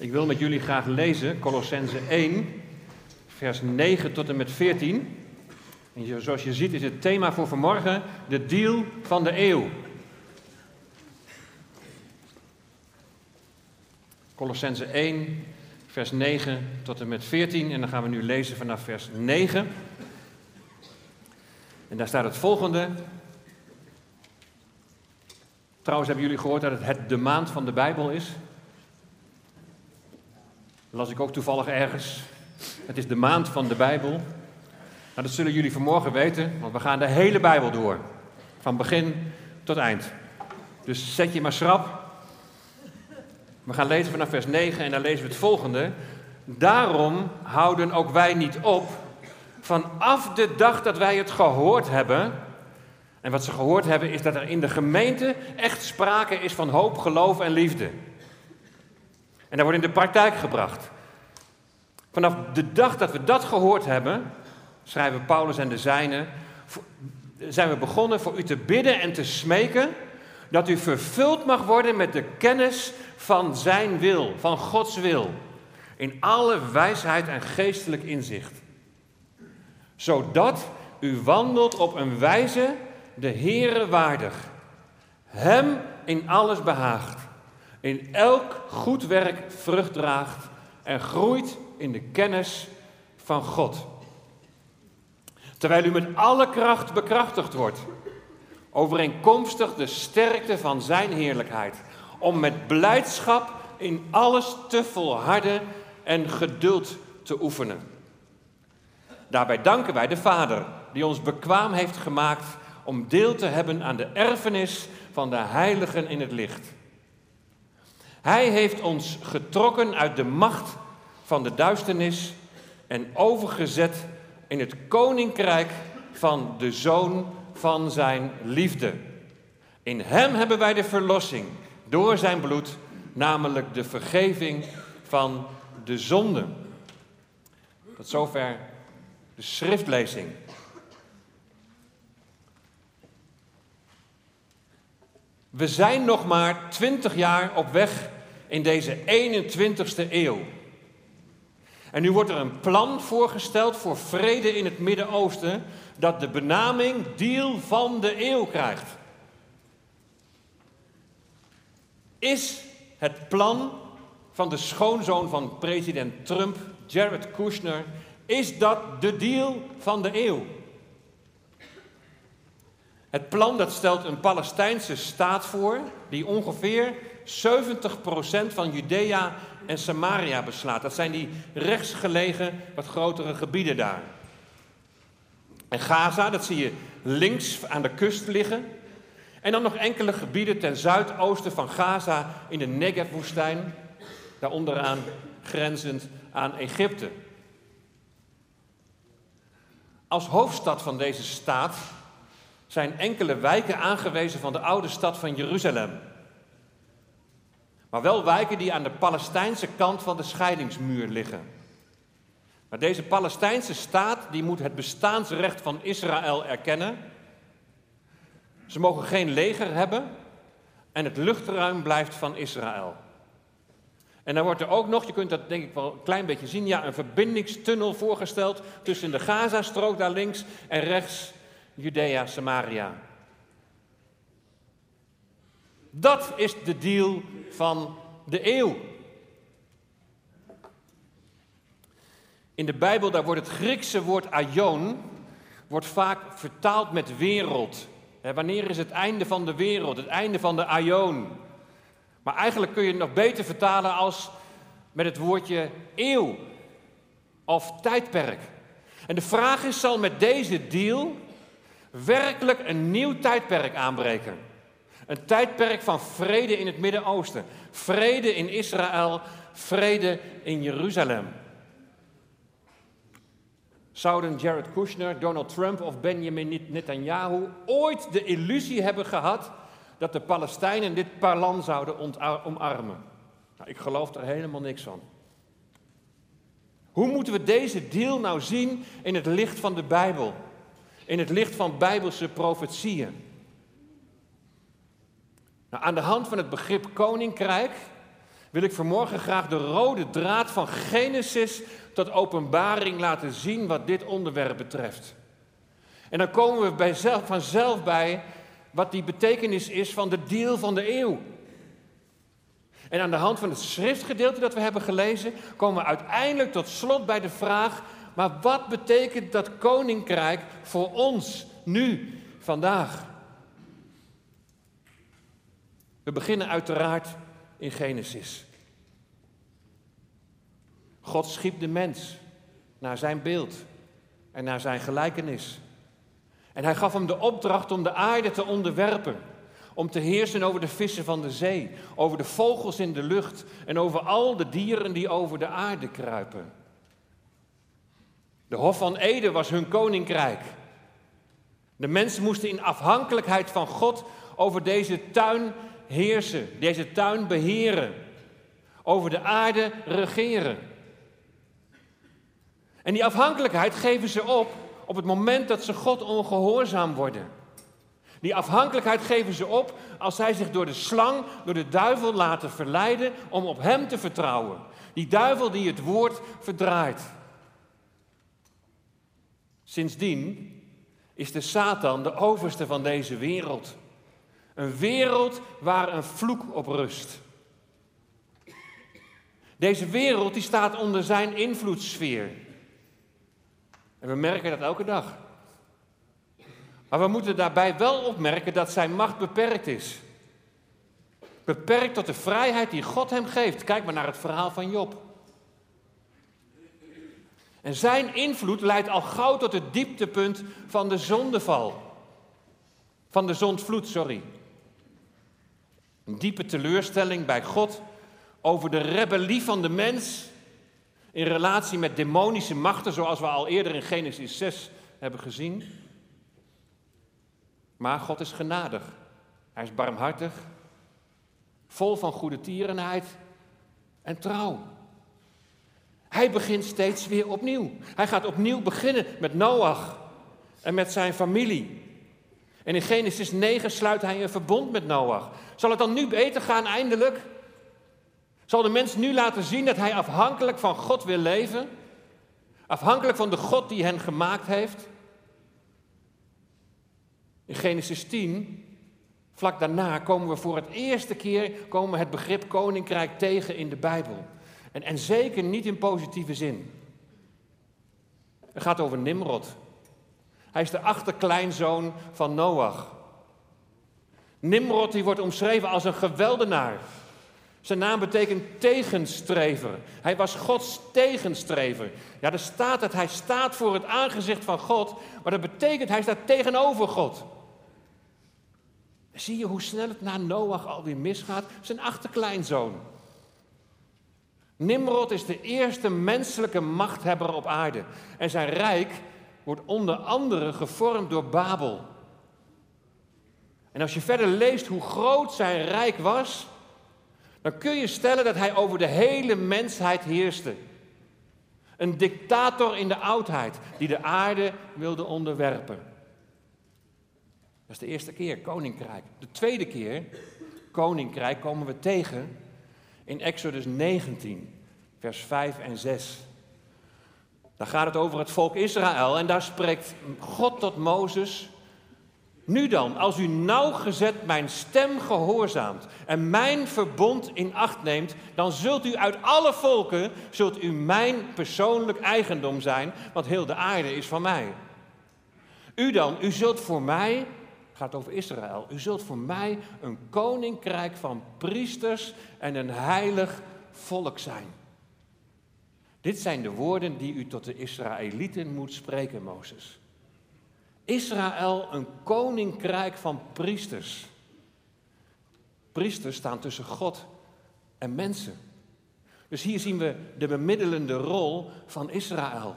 Ik wil met jullie graag lezen Colossense 1, vers 9 tot en met 14. En zoals je ziet is het thema voor vanmorgen de deal van de eeuw. Colossense 1, vers 9 tot en met 14. En dan gaan we nu lezen vanaf vers 9. En daar staat het volgende. Trouwens, hebben jullie gehoord dat het, het de maand van de Bijbel is? Las ik ook toevallig ergens. Het is de maand van de Bijbel. Nou, dat zullen jullie vanmorgen weten, want we gaan de hele Bijbel door. Van begin tot eind. Dus zet je maar schrap. We gaan lezen vanaf vers 9 en dan lezen we het volgende. Daarom houden ook wij niet op vanaf de dag dat wij het gehoord hebben. En wat ze gehoord hebben is dat er in de gemeente echt sprake is van hoop, geloof en liefde. En dat wordt in de praktijk gebracht. Vanaf de dag dat we dat gehoord hebben, schrijven Paulus en de zijnen, zijn we begonnen voor u te bidden en te smeken dat u vervuld mag worden met de kennis van zijn wil, van Gods wil, in alle wijsheid en geestelijk inzicht. Zodat u wandelt op een wijze de Heere waardig, Hem in alles behaagt in elk goed werk vrucht draagt en groeit in de kennis van God. Terwijl u met alle kracht bekrachtigd wordt, overeenkomstig de sterkte van Zijn heerlijkheid, om met blijdschap in alles te volharden en geduld te oefenen. Daarbij danken wij de Vader, die ons bekwaam heeft gemaakt om deel te hebben aan de erfenis van de heiligen in het licht. Hij heeft ons getrokken uit de macht van de duisternis en overgezet in het koninkrijk van de zoon van zijn liefde. In hem hebben wij de verlossing door zijn bloed, namelijk de vergeving van de zonde. Tot zover de schriftlezing. We zijn nog maar twintig jaar op weg in deze 21ste eeuw. En nu wordt er een plan voorgesteld voor vrede in het Midden-Oosten dat de benaming deal van de eeuw krijgt. Is het plan van de schoonzoon van president Trump, Jared Kushner, is dat de deal van de eeuw? Het plan dat stelt een Palestijnse staat voor die ongeveer 70% van Judea en Samaria beslaat. Dat zijn die rechtsgelegen, wat grotere gebieden daar. En Gaza, dat zie je links aan de kust liggen. En dan nog enkele gebieden ten zuidoosten van Gaza in de Negev-woestijn. Daar onderaan grenzend aan Egypte. Als hoofdstad van deze staat zijn enkele wijken aangewezen van de oude stad van Jeruzalem. Maar wel wijken die aan de Palestijnse kant van de scheidingsmuur liggen. Maar deze Palestijnse staat die moet het bestaansrecht van Israël erkennen. Ze mogen geen leger hebben en het luchtruim blijft van Israël. En dan wordt er ook nog, je kunt dat denk ik wel een klein beetje zien, ja, een verbindingstunnel voorgesteld tussen de Gazastrook daar links en rechts Judea, Samaria. Dat is de deal van de eeuw. In de Bijbel daar wordt het Griekse woord aion wordt vaak vertaald met wereld. wanneer is het einde van de wereld, het einde van de aion? Maar eigenlijk kun je het nog beter vertalen als met het woordje eeuw of tijdperk. En de vraag is, zal met deze deal werkelijk een nieuw tijdperk aanbreken? Een tijdperk van vrede in het Midden-Oosten. Vrede in Israël, vrede in Jeruzalem. Zouden Jared Kushner, Donald Trump of Benjamin Netanyahu ooit de illusie hebben gehad dat de Palestijnen dit parlan zouden omarmen? Nou, ik geloof er helemaal niks van. Hoe moeten we deze deal nou zien in het licht van de Bijbel? In het licht van bijbelse profetieën? Nou, aan de hand van het begrip koninkrijk wil ik vanmorgen graag de rode draad van Genesis tot openbaring laten zien wat dit onderwerp betreft. En dan komen we bij zelf, vanzelf bij wat die betekenis is van de deel van de eeuw. En aan de hand van het schriftgedeelte dat we hebben gelezen, komen we uiteindelijk tot slot bij de vraag: maar wat betekent dat koninkrijk voor ons nu, vandaag? We beginnen uiteraard in Genesis. God schiep de mens naar zijn beeld en naar zijn gelijkenis. En hij gaf hem de opdracht om de aarde te onderwerpen. Om te heersen over de vissen van de zee, over de vogels in de lucht en over al de dieren die over de aarde kruipen. De Hof van Eden was hun koninkrijk. De mensen moesten in afhankelijkheid van God over deze tuin heersen, deze tuin beheren, over de aarde regeren. En die afhankelijkheid geven ze op op het moment dat ze God ongehoorzaam worden. Die afhankelijkheid geven ze op als zij zich door de slang, door de duivel laten verleiden om op hem te vertrouwen. Die duivel die het woord verdraait. Sindsdien is de Satan de overste van deze wereld. Een wereld waar een vloek op rust. Deze wereld die staat onder zijn invloedssfeer. En we merken dat elke dag. Maar we moeten daarbij wel opmerken dat zijn macht beperkt is. Beperkt tot de vrijheid die God hem geeft. Kijk maar naar het verhaal van Job. En zijn invloed leidt al gauw tot het dieptepunt van de zondeval. Van de zondvloed, sorry. Een diepe teleurstelling bij God over de rebellie van de mens in relatie met demonische machten, zoals we al eerder in Genesis 6 hebben gezien. Maar God is genadig. Hij is barmhartig, vol van goede tierenheid en trouw. Hij begint steeds weer opnieuw. Hij gaat opnieuw beginnen met Noach en met zijn familie. En in Genesis 9 sluit hij een verbond met Noach. Zal het dan nu beter gaan eindelijk? Zal de mens nu laten zien dat hij afhankelijk van God wil leven? Afhankelijk van de God die hen gemaakt heeft? In Genesis 10, vlak daarna, komen we voor het eerste keer komen het begrip koninkrijk tegen in de Bijbel. En, en zeker niet in positieve zin. Het gaat over Nimrod. Hij is de achterkleinzoon van Noach. Nimrod die wordt omschreven als een geweldenaar. Zijn naam betekent tegenstrever. Hij was Gods tegenstrever. Ja, er staat dat hij staat voor het aangezicht van God, maar dat betekent hij staat tegenover God. Zie je hoe snel het na Noach alweer misgaat? Zijn achterkleinzoon. Nimrod is de eerste menselijke machthebber op aarde. En zijn rijk wordt onder andere gevormd door Babel. En als je verder leest hoe groot zijn rijk was, dan kun je stellen dat hij over de hele mensheid heerste. Een dictator in de oudheid die de aarde wilde onderwerpen. Dat is de eerste keer, koninkrijk. De tweede keer, koninkrijk, komen we tegen in Exodus 19, vers 5 en 6. Daar gaat het over het volk Israël en daar spreekt God tot Mozes nu dan, als u nauwgezet mijn stem gehoorzaamt en mijn verbond in acht neemt, dan zult u uit alle volken, zult u mijn persoonlijk eigendom zijn, want heel de aarde is van mij. U dan, u zult voor mij, gaat over Israël, u zult voor mij een koninkrijk van priesters en een heilig volk zijn. Dit zijn de woorden die u tot de Israëlieten moet spreken, Mozes. Israël een koninkrijk van priesters. Priesters staan tussen God en mensen. Dus hier zien we de bemiddelende rol van Israël.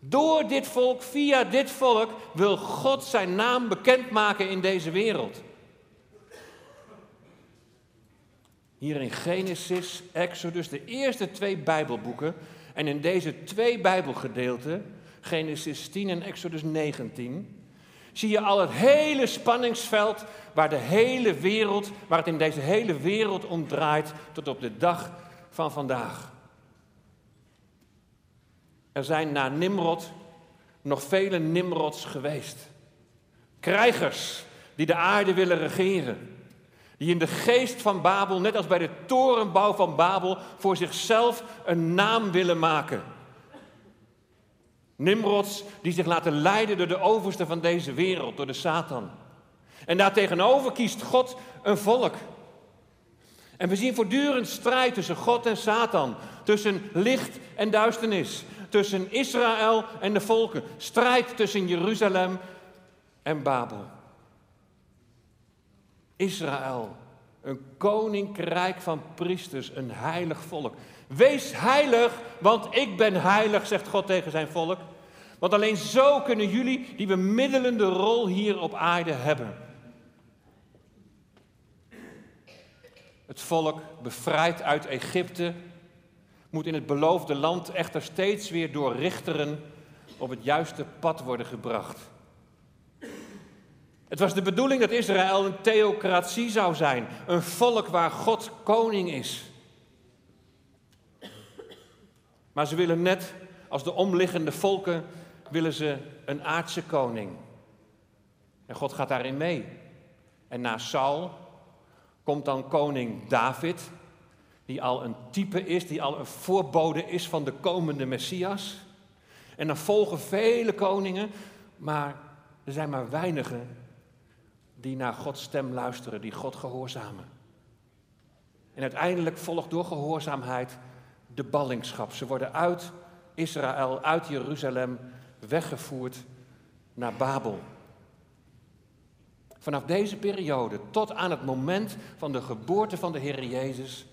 Door dit volk, via dit volk, wil God zijn naam bekendmaken in deze wereld. Hier in Genesis, Exodus, de eerste twee Bijbelboeken. En in deze twee Bijbelgedeelten Genesis 10 en Exodus 19, zie je al het hele spanningsveld waar de hele wereld, waar het in deze hele wereld om draait tot op de dag van vandaag. Er zijn na Nimrod nog vele Nimrods geweest. Krijgers die de aarde willen regeren. Die in de geest van Babel, net als bij de torenbouw van Babel, voor zichzelf een naam willen maken. Nimrods die zich laten leiden door de overste van deze wereld, door de Satan. En daartegenover kiest God een volk. En we zien voortdurend strijd tussen God en Satan, tussen licht en duisternis, tussen Israël en de volken, strijd tussen Jeruzalem en Babel. Israël, een koninkrijk van priesters, een heilig volk. Wees heilig, want ik ben heilig, zegt God tegen zijn volk. Want alleen zo kunnen jullie die bemiddelende rol hier op aarde hebben. Het volk, bevrijd uit Egypte, moet in het beloofde land echter steeds weer door richteren op het juiste pad worden gebracht. Het was de bedoeling dat Israël een theocratie zou zijn, een volk waar God koning is. Maar ze willen net als de omliggende volken, willen ze een aardse koning. En God gaat daarin mee. En na Saul komt dan koning David, die al een type is, die al een voorbode is van de komende Messias. En dan volgen vele koningen, maar er zijn maar weinigen die naar Gods stem luisteren, die God gehoorzamen. En uiteindelijk volgt door gehoorzaamheid de ballingschap. Ze worden uit Israël, uit Jeruzalem weggevoerd naar Babel. Vanaf deze periode tot aan het moment van de geboorte van de Heer Jezus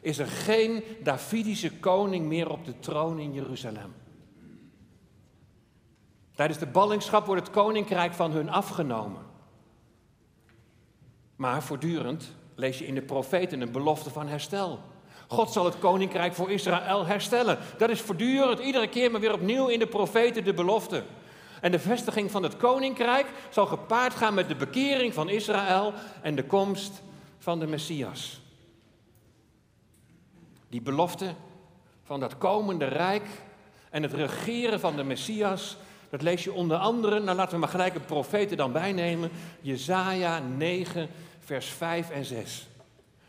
is er geen Davidische koning meer op de troon in Jeruzalem. Tijdens de ballingschap wordt het koninkrijk van hun afgenomen. Maar voortdurend lees je in de profeten een belofte van herstel. God zal het koninkrijk voor Israël herstellen. Dat is voortdurend, iedere keer maar weer opnieuw in de profeten de belofte. En de vestiging van het koninkrijk zal gepaard gaan met de bekering van Israël en de komst van de Messias. Die belofte van dat komende rijk en het regeren van de Messias, dat lees je onder andere, nou laten we maar gelijk een profeten dan bijnemen, Jezaja 9, vers 5 en 6.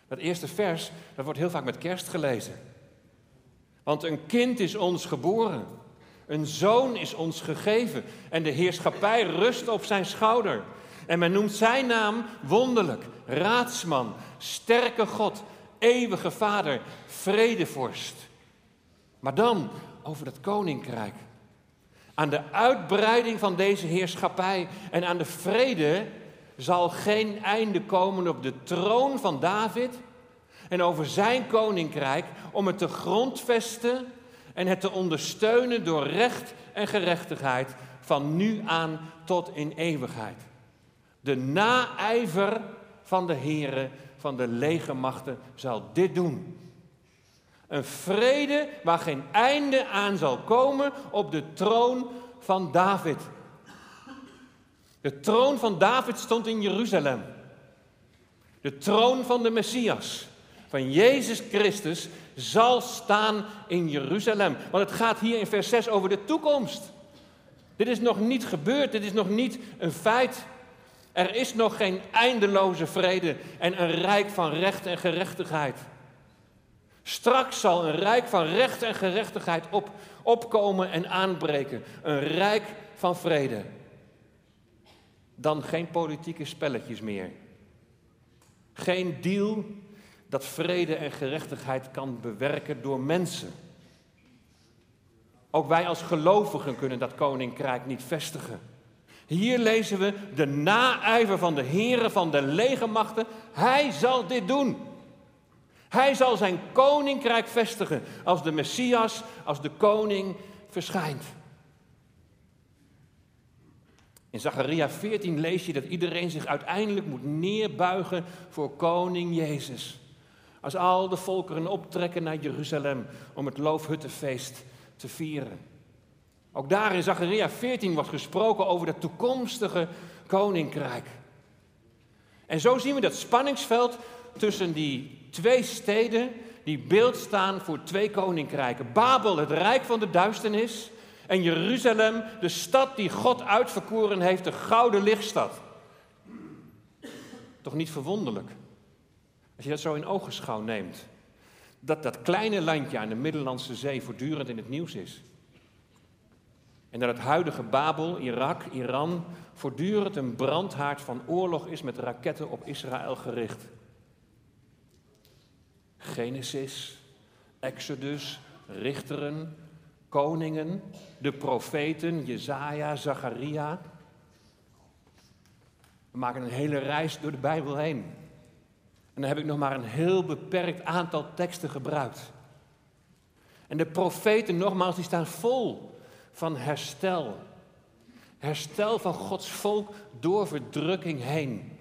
Dat eerste vers, dat wordt heel vaak met kerst gelezen. Want een kind is ons geboren, een zoon is ons gegeven en de heerschappij rust op zijn schouder. En men noemt zijn naam wonderlijk, raadsman, sterke God, eeuwige vader, vredevorst. Maar dan over dat koninkrijk. Aan de uitbreiding van deze heerschappij en aan de vrede zal geen einde komen op de troon van David en over zijn koninkrijk om het te grondvesten en het te ondersteunen door recht en gerechtigheid van nu aan tot in eeuwigheid. De naijver van de Here van de legermachten zal dit doen. Een vrede waar geen einde aan zal komen op de troon van David. De troon van David stond in Jeruzalem. De troon van de Messias, van Jezus Christus, zal staan in Jeruzalem. Want het gaat hier in vers 6 over de toekomst. Dit is nog niet gebeurd, dit is nog niet een feit. Er is nog geen eindeloze vrede en een rijk van recht en gerechtigheid. Straks zal een rijk van recht en gerechtigheid op, opkomen en aanbreken. Een rijk van vrede dan geen politieke spelletjes meer. Geen deal dat vrede en gerechtigheid kan bewerken door mensen. Ook wij als gelovigen kunnen dat koninkrijk niet vestigen. Hier lezen we de naijver van de heren van de legermachten. Hij zal dit doen. Hij zal zijn koninkrijk vestigen als de Messias, als de koning verschijnt. In Zacharia 14 lees je dat iedereen zich uiteindelijk moet neerbuigen voor koning Jezus. Als al de volkeren optrekken naar Jeruzalem om het loofhuttenfeest te vieren. Ook daar in Zacharia 14 wordt gesproken over dat toekomstige koninkrijk. En zo zien we dat spanningsveld tussen die twee steden die beeld staan voor twee koninkrijken. Babel, het rijk van de duisternis, en Jeruzalem, de stad die God uitverkoren heeft, de gouden lichtstad. Toch niet verwonderlijk, als je dat zo in ogenschouw neemt, dat dat kleine landje aan de Middellandse Zee voortdurend in het nieuws is. En dat het huidige Babel, Irak, Iran voortdurend een brandhaard van oorlog is met raketten op Israël gericht. Genesis, Exodus, Richteren, Koningen, de profeten, Jezaja, Zacharia. We maken een hele reis door de Bijbel heen. En dan heb ik nog maar een heel beperkt aantal teksten gebruikt. En de profeten, nogmaals, die staan vol van herstel. Herstel van Gods volk door verdrukking heen.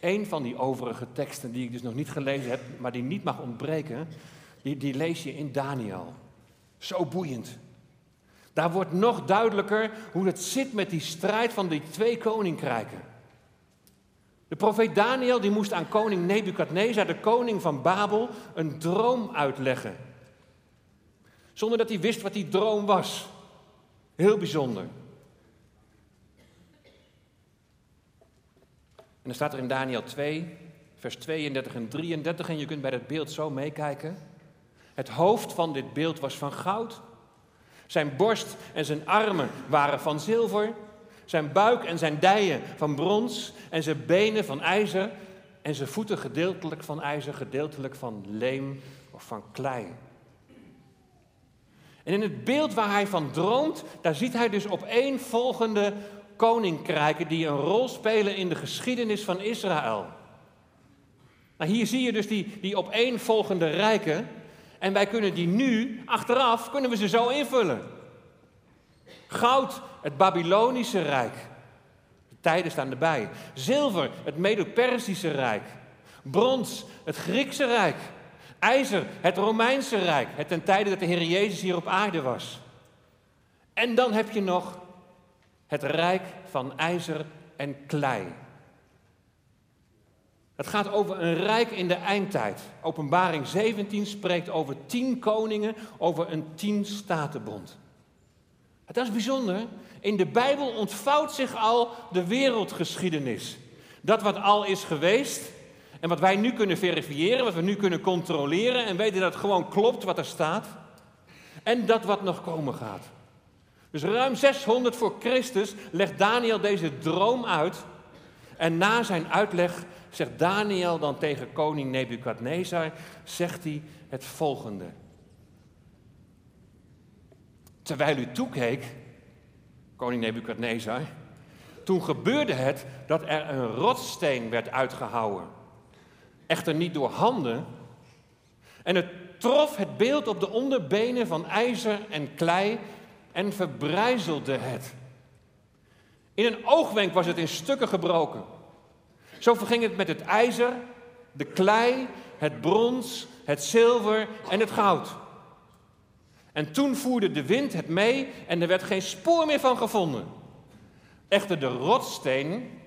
Een van die overige teksten die ik dus nog niet gelezen heb, maar die niet mag ontbreken, die, die lees je in Daniel. Zo boeiend. Daar wordt nog duidelijker hoe het zit met die strijd van die twee koninkrijken. De profeet Daniel die moest aan koning Nebukadnezar, de koning van Babel, een droom uitleggen. Zonder dat hij wist wat die droom was. Heel bijzonder. En dan staat er in Daniel 2, vers 32 en 33, en je kunt bij dat beeld zo meekijken. Het hoofd van dit beeld was van goud. Zijn borst en zijn armen waren van zilver. Zijn buik en zijn dijen van brons. En zijn benen van ijzer. En zijn voeten gedeeltelijk van ijzer, gedeeltelijk van leem of van klei. En in het beeld waar hij van droomt, daar ziet hij dus op één volgende koninkrijken die een rol spelen in de geschiedenis van Israël. Nou, hier zie je dus die, die opeenvolgende rijken. En wij kunnen die nu, achteraf, kunnen we ze zo invullen. Goud, het Babylonische Rijk. De tijden staan erbij. Zilver, het Medo-Persische Rijk. Brons, het Griekse Rijk. IJzer, het Romeinse Rijk. Het ten tijde dat de Heer Jezus hier op aarde was. En dan heb je nog het Rijk van ijzer en klei. Het gaat over een rijk in de eindtijd. Openbaring 17 spreekt over tien koningen, over een tien statenbond. Dat is bijzonder. In de Bijbel ontvouwt zich al de wereldgeschiedenis. Dat wat al is geweest en wat wij nu kunnen verifiëren, wat we nu kunnen controleren en weten dat het gewoon klopt wat er staat. En dat wat nog komen gaat. Dus ruim 600 voor Christus legt Daniel deze droom uit. En na zijn uitleg zegt Daniel dan tegen koning Nebukadnezar, zegt hij het volgende. Terwijl u toekeek, koning Nebukadnezar, toen gebeurde het dat er een rotssteen werd uitgehouwen. Echter niet door handen. En het trof het beeld op de onderbenen van ijzer en klei en verbrijzelde het. In een oogwenk was het in stukken gebroken. Zo verging het met het ijzer, de klei, het brons, het zilver en het goud. En toen voerde de wind het mee en er werd geen spoor meer van gevonden. Echter de rotsteen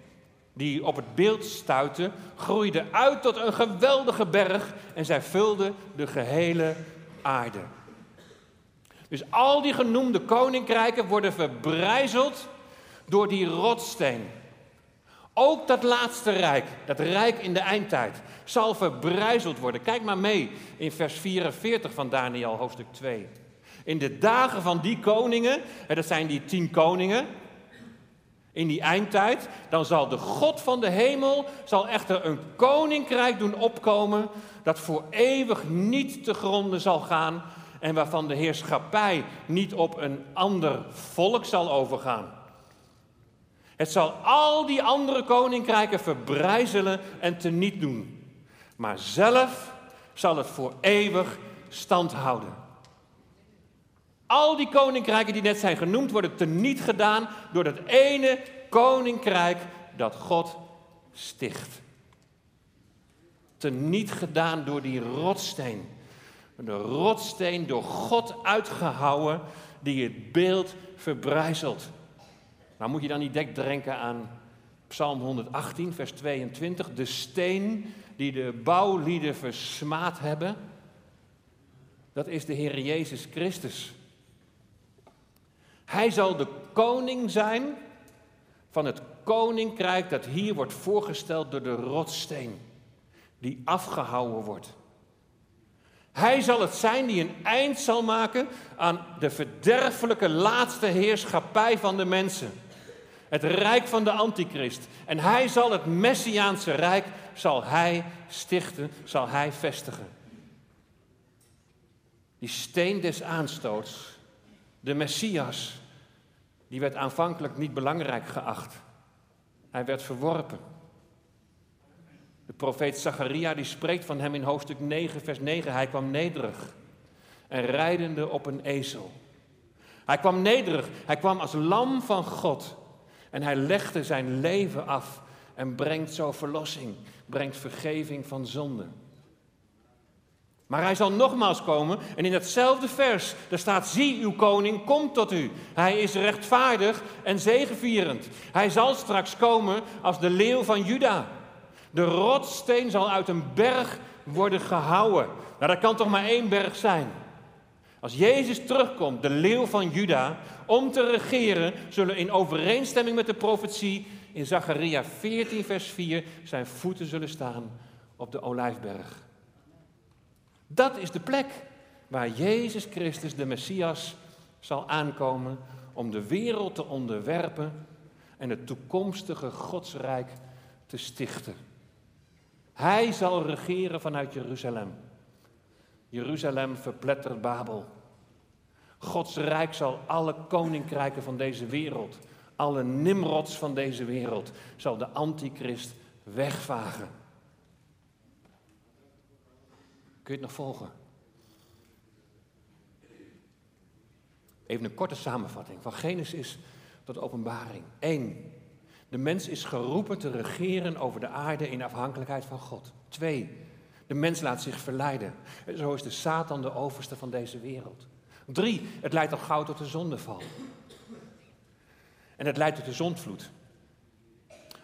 die op het beeld stuitte, groeide uit tot een geweldige berg en zij vulde de gehele aarde. Dus al die genoemde koninkrijken worden verbrijzeld door die rotsteen. Ook dat laatste rijk, dat rijk in de eindtijd, zal verbrijzeld worden. Kijk maar mee in vers 44 van Daniel, hoofdstuk 2. In de dagen van die koningen, dat zijn die tien koningen, in die eindtijd, dan zal de God van de hemel zal echter een koninkrijk doen opkomen dat voor eeuwig niet te gronden zal gaan en waarvan de heerschappij niet op een ander volk zal overgaan. Het zal al die andere koninkrijken verbrijzelen en teniet doen. Maar zelf zal het voor eeuwig stand houden. Al die koninkrijken die net zijn genoemd worden teniet gedaan door dat ene koninkrijk dat God sticht. Teniet gedaan door die rotsteen. De rotsteen door God uitgehouwen die het beeld verbrijzelt. Nou moet je dan niet denken aan Psalm 118, vers 22. De steen die de bouwlieden versmaad hebben, dat is de Heer Jezus Christus. Hij zal de koning zijn van het koninkrijk dat hier wordt voorgesteld door de rotsteen, die afgehouwen wordt. Hij zal het zijn die een eind zal maken aan de verderfelijke laatste heerschappij van de mensen. Het rijk van de antichrist. En hij zal het Messiaanse rijk, zal hij stichten, zal hij vestigen. Die steen des aanstoots, de Messias, die werd aanvankelijk niet belangrijk geacht. Hij werd verworpen. De profeet Zacharia die spreekt van hem in hoofdstuk 9, vers 9. Hij kwam nederig en rijdende op een ezel. Hij kwam nederig, hij kwam als lam van God. En hij legde zijn leven af en brengt zo verlossing, brengt vergeving van zonde. Maar hij zal nogmaals komen en in hetzelfde vers, daar staat, zie uw koning komt tot u. Hij is rechtvaardig en zegevierend. Hij zal straks komen als de leeuw van Juda. De rotsteen zal uit een berg worden gehouden. Nou, dat kan toch maar één berg zijn. Als Jezus terugkomt, de leeuw van Juda, om te regeren, zullen in overeenstemming met de profetie in Zacharia 14, vers 4, zijn voeten zullen staan op de olijfberg. Dat is de plek waar Jezus Christus, de Messias, zal aankomen om de wereld te onderwerpen en het toekomstige Godsrijk te stichten. Hij zal regeren vanuit Jeruzalem. Jeruzalem verplettert Babel. Gods rijk zal alle koninkrijken van deze wereld, alle nimrods van deze wereld, zal de antichrist wegvagen. Kun je het nog volgen? Even een korte samenvatting van Genesis tot Openbaring. 1. De mens is geroepen te regeren over de aarde in afhankelijkheid van God. 2. De mens laat zich verleiden. Zo is de Satan de overste van deze wereld. 3. Het leidt al gauw tot de zondeval. En het leidt tot de zondvloed.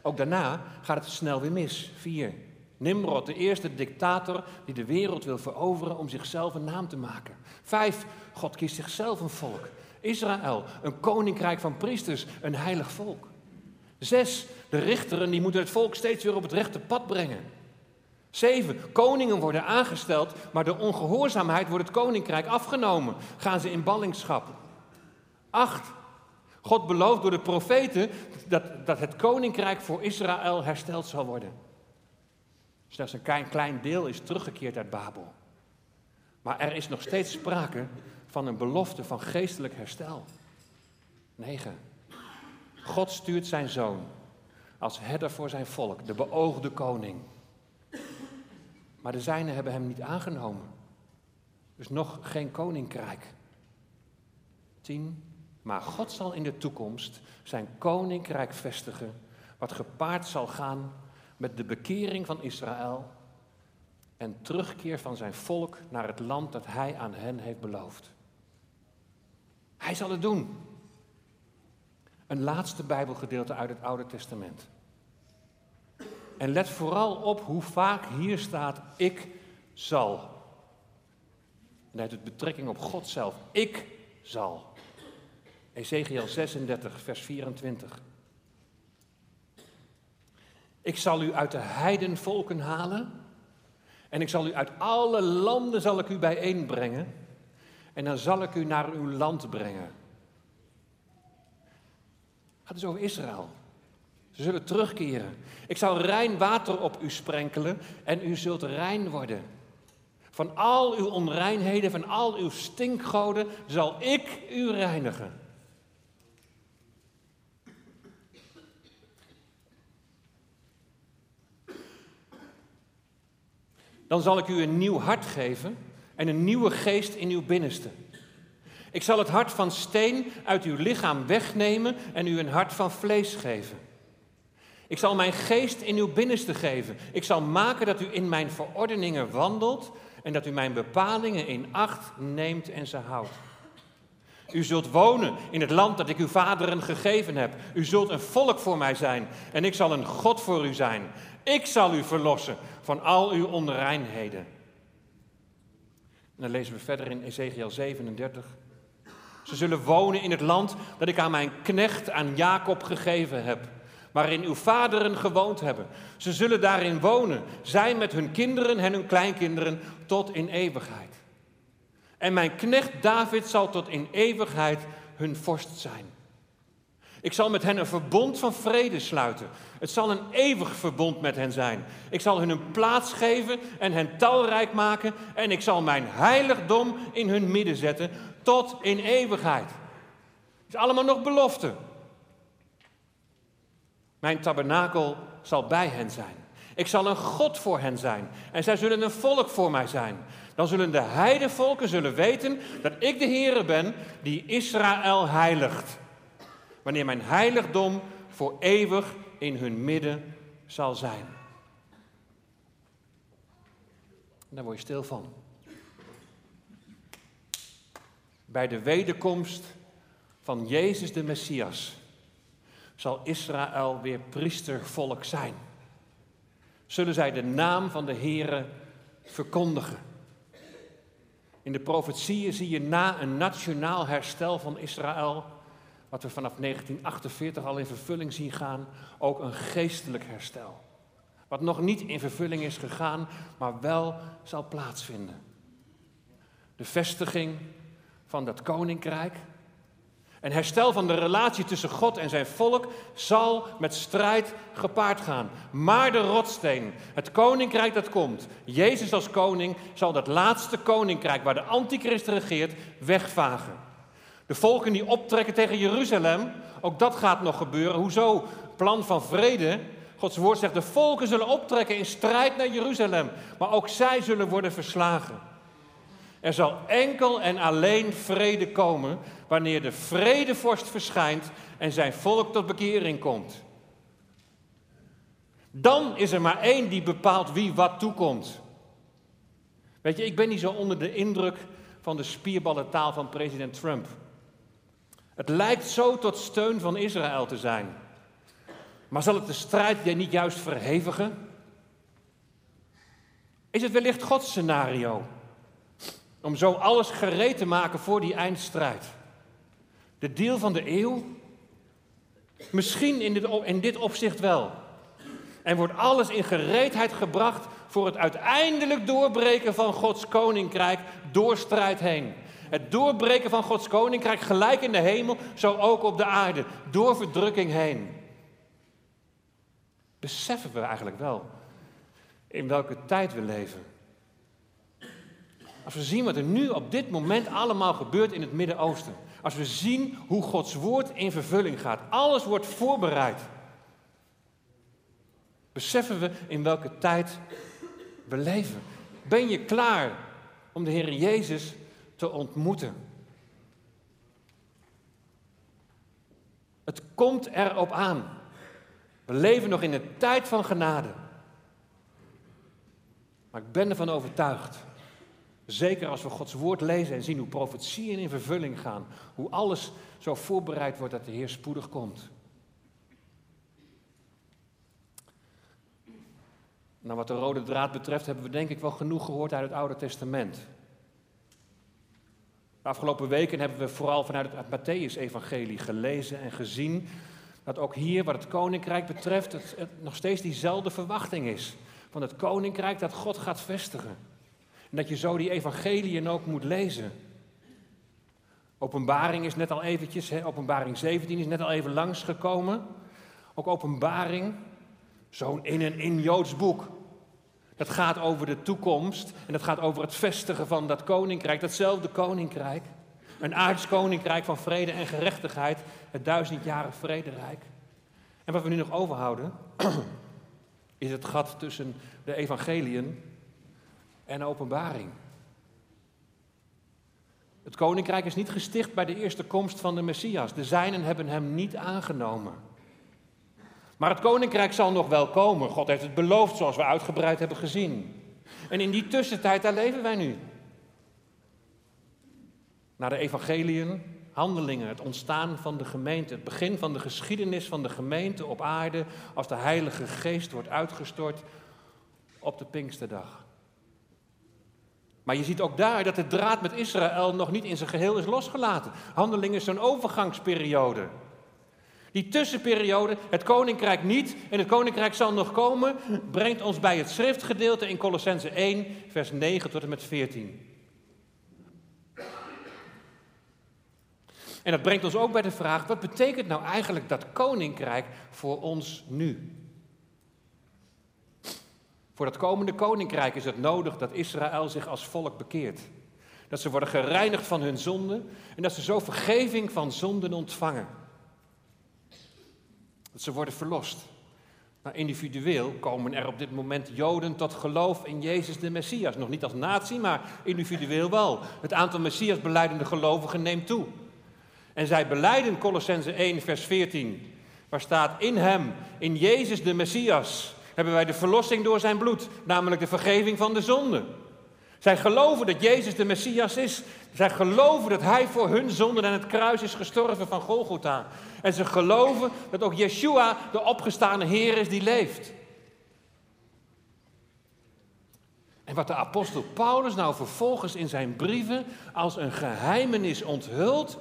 Ook daarna gaat het snel weer mis. 4. Nimrod, de eerste dictator die de wereld wil veroveren om zichzelf een naam te maken. Vijf, God kiest zichzelf een volk. Israël, een koninkrijk van priesters, een heilig volk. Zes, de richteren die moeten het volk steeds weer op het rechte pad brengen. Zeven, koningen worden aangesteld, maar door ongehoorzaamheid wordt het koninkrijk afgenomen. Gaan ze in ballingschap. Acht, God belooft door de profeten dat, dat het koninkrijk voor Israël hersteld zal worden. Slechts een klein, deel is teruggekeerd uit Babel. Maar er is nog steeds sprake van een belofte van geestelijk herstel. 9. God stuurt zijn zoon als herder voor zijn volk, de beoogde koning. Maar de zijnen hebben hem niet aangenomen. Dus nog geen koninkrijk. 10. Maar God zal in de toekomst zijn koninkrijk vestigen, wat gepaard zal gaan met de bekering van Israël en terugkeer van zijn volk naar het land dat hij aan hen heeft beloofd. Hij zal het doen. Een laatste Bijbelgedeelte uit het Oude Testament. En let vooral op hoe vaak hier staat: Ik zal. En heeft het betrekking op God zelf. Ik zal. Ezekiel 36, vers 24. Ik zal u uit de heidenvolken halen. En ik zal u uit alle landen zal ik u bijeenbrengen. En dan zal ik u naar uw land brengen. Het dus over Israël. Ze zullen terugkeren. Ik zal rein water op u sprenkelen en u zult rein worden. Van al uw onreinheden, van al uw stinkgoden zal ik u reinigen. Dan zal ik u een nieuw hart geven en een nieuwe geest in uw binnenste. Ik zal het hart van steen uit uw lichaam wegnemen en u een hart van vlees geven. Ik zal mijn geest in uw binnenste geven. Ik zal maken dat u in mijn verordeningen wandelt en dat u mijn bepalingen in acht neemt en ze houdt. U zult wonen in het land dat ik uw vaderen gegeven heb. U zult een volk voor mij zijn en ik zal een God voor u zijn. Ik zal u verlossen van al uw onreinheden. En dan lezen we verder in Ezekiel 37. Ze zullen wonen in het land dat ik aan mijn knecht, aan Jacob gegeven heb, waarin uw vaderen gewoond hebben. Ze zullen daarin wonen, zij met hun kinderen en hun kleinkinderen tot in eeuwigheid. En mijn knecht David zal tot in eeuwigheid hun vorst zijn. Ik zal met hen een verbond van vrede sluiten. Het zal een eeuwig verbond met hen zijn. Ik zal hun een plaats geven en hen talrijk maken. En ik zal mijn heiligdom in hun midden zetten tot in eeuwigheid. Het is allemaal nog belofte. Mijn tabernakel zal bij hen zijn. Ik zal een God voor hen zijn. En zij zullen een volk voor mij zijn. Dan zullen de heidevolken zullen weten dat ik de Heere ben die Israël heiligt. Wanneer mijn heiligdom voor eeuwig in hun midden zal zijn. Daar word je stil van. Bij de wederkomst van Jezus de Messias zal Israël weer priestervolk zijn. Zullen zij de naam van de Heere verkondigen. In de profetieën zie je na een nationaal herstel van Israël, wat we vanaf 1948 al in vervulling zien gaan, ook een geestelijk herstel. Wat nog niet in vervulling is gegaan, maar wel zal plaatsvinden. De vestiging van dat koninkrijk, een herstel van de relatie tussen God en zijn volk zal met strijd gepaard gaan. Maar de rotsteen, het koninkrijk dat komt, Jezus als koning, zal dat laatste koninkrijk waar de antichrist regeert, wegvagen. De volken die optrekken tegen Jeruzalem, ook dat gaat nog gebeuren. Hoezo? Plan van vrede. Gods woord zegt, de volken zullen optrekken in strijd naar Jeruzalem, maar ook zij zullen worden verslagen. Er zal enkel en alleen vrede komen wanneer de vredevorst verschijnt en zijn volk tot bekering komt. Dan is er maar één die bepaalt wie wat toekomt. Weet je, ik ben niet zo onder de indruk van de spierballentaal van president Trump. Het lijkt zo tot steun van Israël te zijn. Maar zal het de strijd niet juist verhevigen? Is het wellicht Gods scenario? Om zo alles gereed te maken voor die eindstrijd. De deal van de eeuw? Misschien in dit, in dit opzicht wel. En wordt alles in gereedheid gebracht voor het uiteindelijk doorbreken van Gods koninkrijk door strijd heen. Het doorbreken van Gods koninkrijk gelijk in de hemel, zo ook op de aarde, door verdrukking heen. Beseffen we eigenlijk wel in welke tijd we leven? Als we zien wat er nu op dit moment allemaal gebeurt in het Midden-Oosten. Als we zien hoe Gods woord in vervulling gaat. Alles wordt voorbereid. Beseffen we in welke tijd we leven. Ben je klaar om de Heer Jezus te ontmoeten? Het komt erop aan. We leven nog in een tijd van genade. Maar ik ben ervan overtuigd Zeker als we Gods woord lezen en zien hoe profetieën in vervulling gaan. Hoe alles zo voorbereid wordt dat de Heer spoedig komt. Nou, wat de rode draad betreft hebben we denk ik wel genoeg gehoord uit het Oude Testament. De afgelopen weken hebben we vooral vanuit het Matthäus-evangelie gelezen en gezien dat ook hier, wat het koninkrijk betreft, het, nog steeds diezelfde verwachting is. Van het koninkrijk dat God gaat vestigen. En dat je zo die evangeliën ook moet lezen. Openbaring is net al eventjes, openbaring 17 is net al even langsgekomen. Ook openbaring, zo'n in een in Joods boek. Dat gaat over de toekomst en dat gaat over het vestigen van dat koninkrijk, datzelfde koninkrijk. Een aards koninkrijk van vrede en gerechtigheid, het duizendjarig vrederijk. En wat we nu nog overhouden, is het gat tussen de evangeliën en openbaring. Het koninkrijk is niet gesticht bij de eerste komst van de Messias. De zijnen hebben hem niet aangenomen. Maar het koninkrijk zal nog wel komen. God heeft het beloofd, zoals we uitgebreid hebben gezien. En in die tussentijd, daar leven wij nu. Naar de evangeliën Handelingen, het ontstaan van de gemeente, het begin van de geschiedenis van de gemeente op aarde, als de Heilige Geest wordt uitgestort op de Pinksterdag. Maar je ziet ook daar dat de draad met Israël nog niet in zijn geheel is losgelaten. Handelingen is zo'n overgangsperiode. Die tussenperiode, het koninkrijk niet en het koninkrijk zal nog komen, brengt ons bij het schriftgedeelte in Colossense 1, vers 9 tot en met 14. En dat brengt ons ook bij de vraag: wat betekent nou eigenlijk dat koninkrijk voor ons nu? Voor dat komende koninkrijk is het nodig dat Israël zich als volk bekeert. Dat ze worden gereinigd van hun zonden en dat ze zo vergeving van zonden ontvangen. Dat ze worden verlost. Maar individueel komen er op dit moment Joden tot geloof in Jezus de Messias. Nog niet als natie, maar individueel wel. Het aantal Messias beleidende gelovigen neemt toe. En zij beleiden Colossense 1, vers 14, waar staat in hem, in Jezus de Messias, hebben wij de verlossing door zijn bloed, namelijk de vergeving van de zonde. Zij geloven dat Jezus de Messias is. Zij geloven dat Hij voor hun zonden aan het kruis is gestorven van Golgotha. En ze geloven dat ook Yeshua de opgestane Heer is die leeft. En wat de apostel Paulus nou vervolgens in zijn brieven als een geheimenis onthult,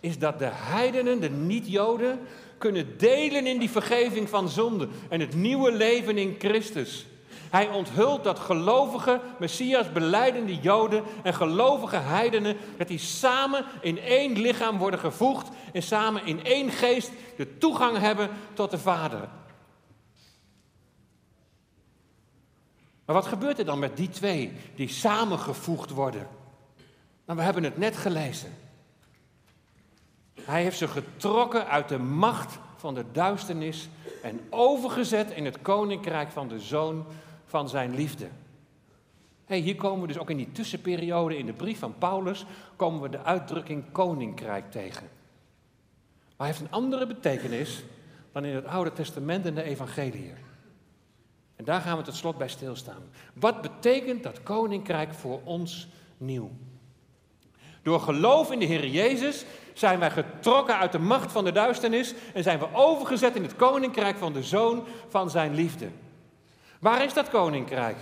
is dat de heidenen, de niet-Joden, kunnen delen in die vergeving van zonde en het nieuwe leven in Christus. Hij onthult dat gelovige, Messias beleidende Joden en gelovige heidenen, dat die samen in één lichaam worden gevoegd en samen in één geest de toegang hebben tot de Vader. Maar wat gebeurt er dan met die twee die samengevoegd worden? Nou, we hebben het net gelezen. Hij heeft ze getrokken uit de macht van de duisternis en overgezet in het koninkrijk van de zoon van zijn liefde. Hier komen we dus ook in die tussenperiode in de brief van Paulus, komen we de uitdrukking koninkrijk tegen. Maar hij heeft een andere betekenis dan in het Oude Testament en de Evangelie. En daar gaan we tot slot bij stilstaan. Wat betekent dat koninkrijk voor ons nieuw? Door geloof in de Heer Jezus zijn wij getrokken uit de macht van de duisternis en zijn we overgezet in het koninkrijk van de Zoon van Zijn liefde. Waar is dat koninkrijk?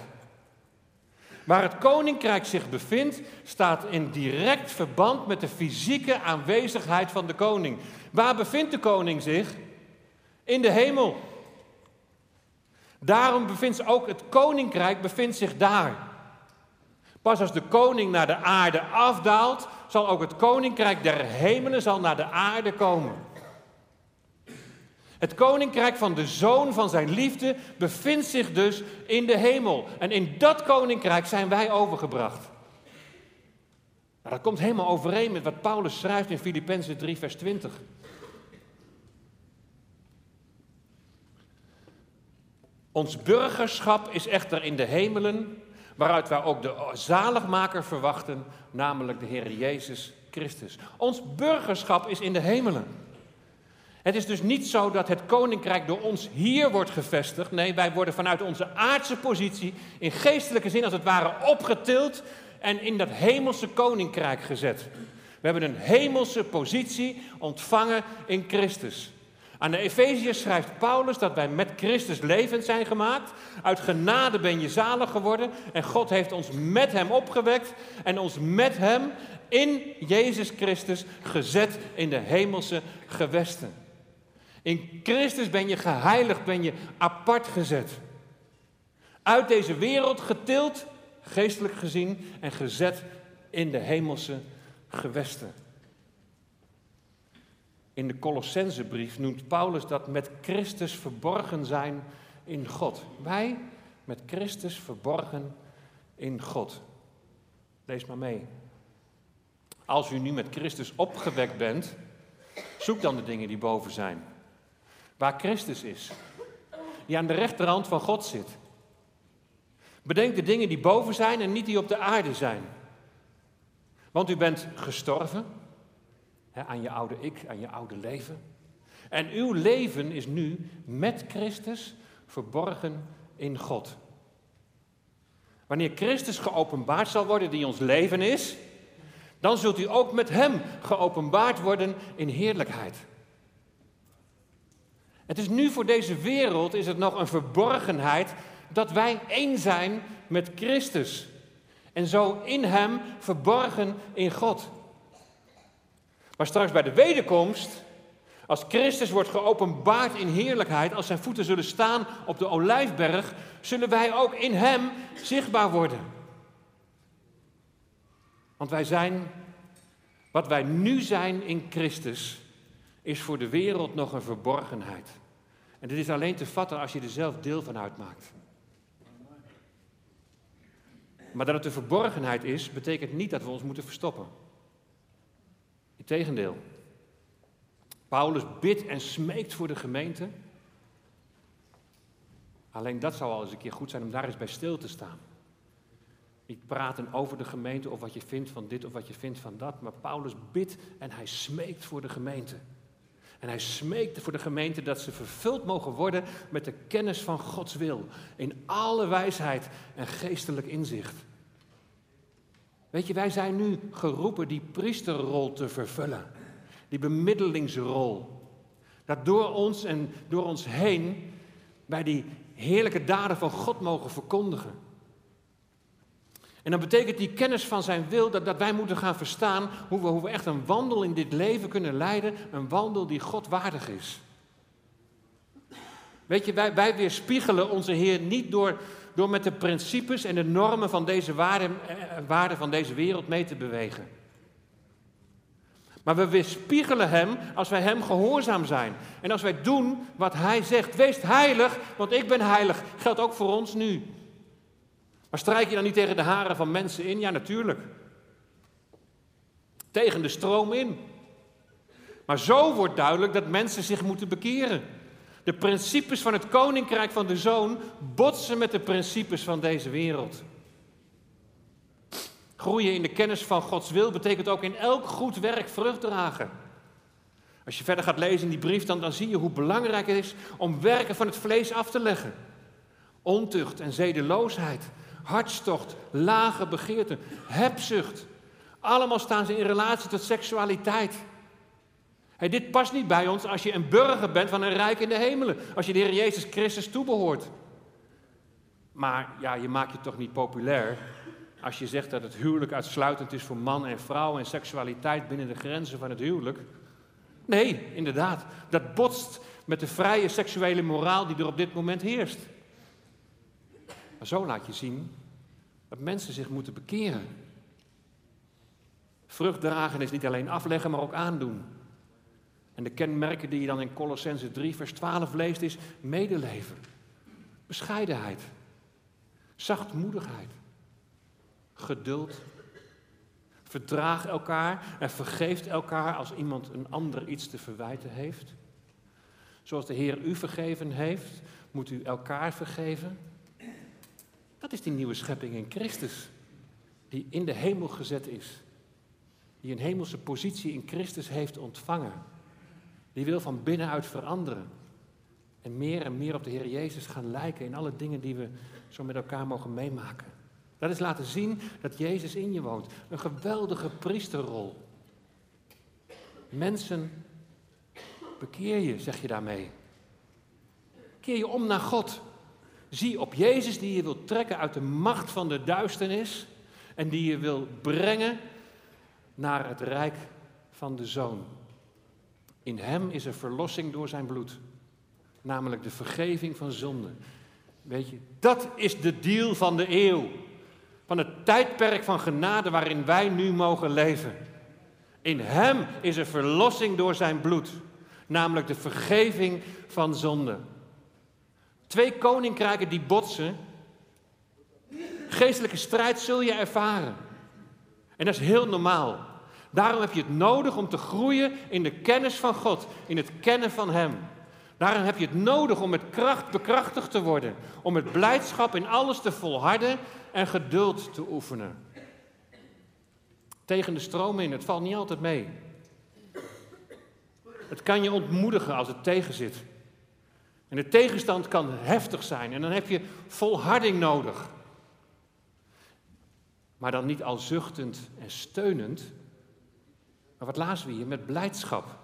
Waar het koninkrijk zich bevindt, staat in direct verband met de fysieke aanwezigheid van de koning. Waar bevindt de koning zich? In de hemel. Daarom bevindt ook het koninkrijk bevindt zich daar. Pas als de koning naar de aarde afdaalt, zal ook het koninkrijk der hemelen zal naar de aarde komen. Het koninkrijk van de zoon van zijn liefde bevindt zich dus in de hemel. En in dat koninkrijk zijn wij overgebracht. Nou, dat komt helemaal overeen met wat Paulus schrijft in Filippenzen 3, vers 20. Ons burgerschap is echter in de hemelen, waaruit wij ook de zaligmaker verwachten, namelijk de Heer Jezus Christus. Ons burgerschap is in de hemelen. Het is dus niet zo dat het koninkrijk door ons hier wordt gevestigd. Nee, wij worden vanuit onze aardse positie, in geestelijke zin als het ware, opgetild en in dat hemelse koninkrijk gezet. We hebben een hemelse positie ontvangen in Christus. Aan de Efeziërs schrijft Paulus dat wij met Christus levend zijn gemaakt. Uit genade ben je zalig geworden. En God heeft ons met hem opgewekt. En ons met hem in Jezus Christus gezet in de hemelse gewesten. In Christus ben je geheiligd, ben je apart gezet. Uit deze wereld getild, geestelijk gezien, en gezet in de hemelse gewesten. In de Colossensebrief noemt Paulus dat met Christus verborgen zijn in God. Wij met Christus verborgen in God. Lees maar mee. Als u nu met Christus opgewekt bent, zoek dan de dingen die boven zijn waar Christus is, die aan de rechterhand van God zit. Bedenk de dingen die boven zijn en niet die op de aarde zijn. Want u bent gestorven hè, aan je oude ik, aan je oude leven. En uw leven is nu met Christus verborgen in God. Wanneer Christus geopenbaard zal worden, die ons leven is, Dan zult u ook met Hem geopenbaard worden in heerlijkheid. Het is nu voor deze wereld is het nog een verborgenheid dat wij één zijn met Christus. En zo in Hem verborgen in God. Maar straks bij de wederkomst, als Christus wordt geopenbaard in heerlijkheid, als zijn voeten zullen staan op de olijfberg, zullen wij ook in Hem zichtbaar worden. Want wij zijn, wat wij nu zijn in Christus, is voor de wereld nog een verborgenheid. En dit is alleen te vatten als je er zelf deel van uitmaakt. Maar dat het een verborgenheid is, betekent niet dat we ons moeten verstoppen. Integendeel. Paulus bidt en smeekt voor de gemeente. Alleen dat zou al eens een keer goed zijn om daar eens bij stil te staan. Niet praten over de gemeente of wat je vindt van dit of wat je vindt van dat. Maar Paulus bidt en hij smeekt voor de gemeente. En hij smeekt voor de gemeente dat ze vervuld mogen worden met de kennis van Gods wil. In alle wijsheid en geestelijk inzicht. Weet je, wij zijn nu geroepen die priesterrol te vervullen. Die bemiddelingsrol. Dat door ons en door ons heen bij die heerlijke daden van God mogen verkondigen. En dan betekent die kennis van zijn wil dat, wij moeten gaan verstaan hoe we, hoe we echt een wandel in dit leven kunnen leiden. Een wandel die God waardig is. Weet je, wij, wij weerspiegelen onze Heer niet door, door met de principes en de normen van deze waarden, eh, waarden van deze wereld mee te bewegen. Maar we weerspiegelen Hem als wij Hem gehoorzaam zijn. En als wij doen wat Hij zegt. Wees heilig, want ik ben heilig. Geldt ook voor ons nu. Maar strijk je dan niet tegen de haren van mensen in? Ja, natuurlijk. Tegen de stroom in. Maar zo wordt duidelijk dat mensen zich moeten bekeren. De principes van het koninkrijk van de zoon botsen met de principes van deze wereld. Groeien in de kennis van Gods wil betekent ook in elk goed werk vrucht dragen. Als je verder gaat lezen in die brief, dan, dan zie je hoe belangrijk het is om werken van het vlees af te leggen. Ontucht en zedeloosheid, hartstocht, lage begeerte, hebzucht. Allemaal staan ze in relatie tot seksualiteit. Dit past niet bij ons als je een burger bent van een rijk in de hemelen. Als je de Heer Jezus Christus toebehoort. Maar ja, je maakt je toch niet populair als je zegt dat het huwelijk uitsluitend is voor man en vrouw en seksualiteit binnen de grenzen van het huwelijk. Nee, inderdaad. Dat botst met de vrije seksuele moraal die er op dit moment heerst. Maar zo laat je zien dat mensen zich moeten bekeren. Vrucht dragen is niet alleen afleggen, maar ook aandoen. En de kenmerken die je dan in Colossense 3, vers 12 leest, is medeleven, bescheidenheid, zachtmoedigheid, geduld. Verdraag elkaar en vergeeft elkaar als iemand een ander iets te verwijten heeft. Zoals de Heer u vergeven heeft, moet u elkaar vergeven. Dat is die nieuwe schepping in Christus, die in de hemel gezet is. Die een hemelse positie in Christus heeft ontvangen. Die wil van binnenuit veranderen. En meer en meer op de Heer Jezus gaan lijken in alle dingen die we zo met elkaar mogen meemaken. Dat is laten zien dat Jezus in je woont. Een geweldige priesterrol. Mensen, bekeer je, zeg je daarmee. Keer je om naar God. Zie op Jezus die je wil trekken uit de macht van de duisternis en die je wil brengen naar het rijk van de Zoon. In Hem is er verlossing door zijn bloed, namelijk de vergeving van zonden. Weet je, dat is de deal van de eeuw, van het tijdperk van genade waarin wij nu mogen leven. In Hem is er verlossing door zijn bloed, namelijk de vergeving van zonden. Twee koninkrijken die botsen. Geestelijke strijd zul je ervaren. En dat is heel normaal. Daarom heb je het nodig om te groeien in de kennis van God, in het kennen van Hem. Daarom heb je het nodig om met kracht bekrachtigd te worden, om met blijdschap in alles te volharden en geduld te oefenen. Tegen de stroom in, het valt niet altijd mee. Het kan je ontmoedigen als het tegenzit. En de tegenstand kan heftig zijn en dan heb je volharding nodig. Maar dan niet al zuchtend en steunend, Maar wat lazen we hier? Met blijdschap.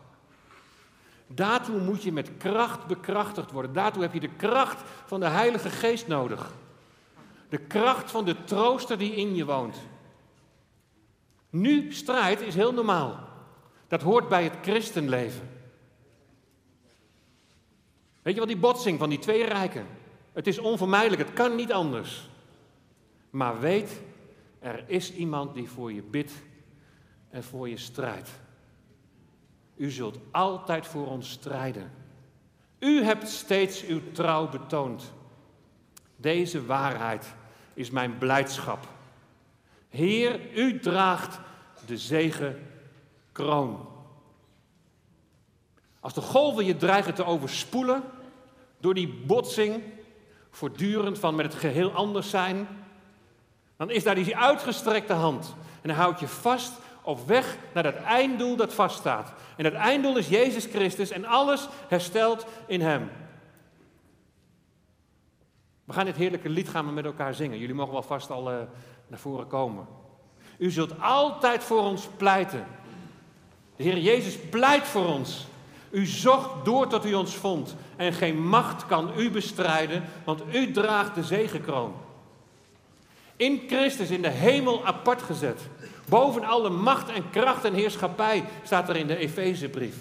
Daartoe moet je met kracht bekrachtigd worden. Daartoe heb je de kracht van de Heilige Geest nodig. De kracht van de trooster die in je woont. Nu, strijd is heel normaal. Dat hoort bij het christenleven. Weet je wat die botsing van die twee rijken? Het is onvermijdelijk, het kan niet anders. Maar weet, er is iemand die voor je bidt en voor je strijdt. U zult altijd voor ons strijden. U hebt steeds uw trouw betoond. Deze waarheid is mijn blijdschap. Heer, u draagt de zegen kroon. Als de golven je dreigen te overspoelen door die botsing, voortdurend van met het geheel anders zijn, dan is daar die uitgestrekte hand. En dan houd je vast op weg naar dat einddoel dat vaststaat. En dat einddoel is Jezus Christus en alles herstelt in Hem. We gaan dit heerlijke lied gaan we met elkaar zingen. Jullie mogen wel vast al uh, naar voren komen. U zult altijd voor ons pleiten. De Heer Jezus pleit voor ons. U zocht door tot u ons vond. En geen macht kan u bestrijden, want u draagt de zegenkroon. In Christus in de hemel apart gezet. Boven alle macht en kracht en heerschappij staat er in de Efezebrief.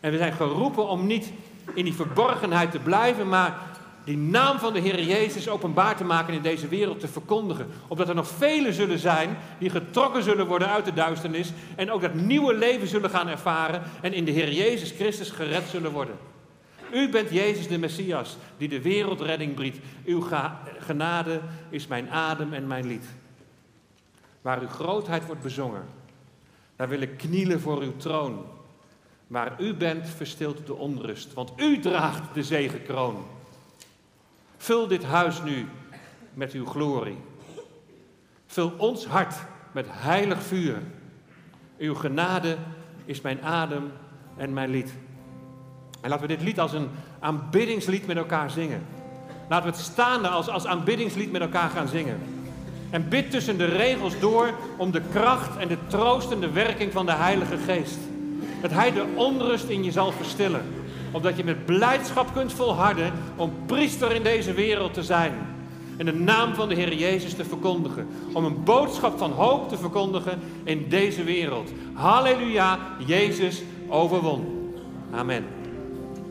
En we zijn geroepen om niet in die verborgenheid te blijven, maar die naam van de Heer Jezus openbaar te maken in deze wereld te verkondigen. Opdat er nog velen zullen zijn die getrokken zullen worden uit de duisternis en ook dat nieuwe leven zullen gaan ervaren en in de Heer Jezus Christus gered zullen worden. U bent Jezus de Messias die de wereldredding biedt. Uw genade is mijn adem en mijn lied. Waar uw grootheid wordt bezongen, daar wil ik knielen voor uw troon. Waar u bent, verstilt de onrust, want u draagt de zegenkroon. Vul dit huis nu met uw glorie. Vul ons hart met heilig vuur. Uw genade is mijn adem en mijn lied. En laten we dit lied als een aanbiddingslied met elkaar zingen. Laten we het staande als, als aanbiddingslied met elkaar gaan zingen. En bid tussen de regels door om de kracht en de troostende werking van de Heilige Geest. Dat Hij de onrust in je zal verstillen opdat je met blijdschap kunt volharden om priester in deze wereld te zijn. En de naam van de Heer Jezus te verkondigen. Om een boodschap van hoop te verkondigen in deze wereld. Halleluja, Jezus overwon. Amen.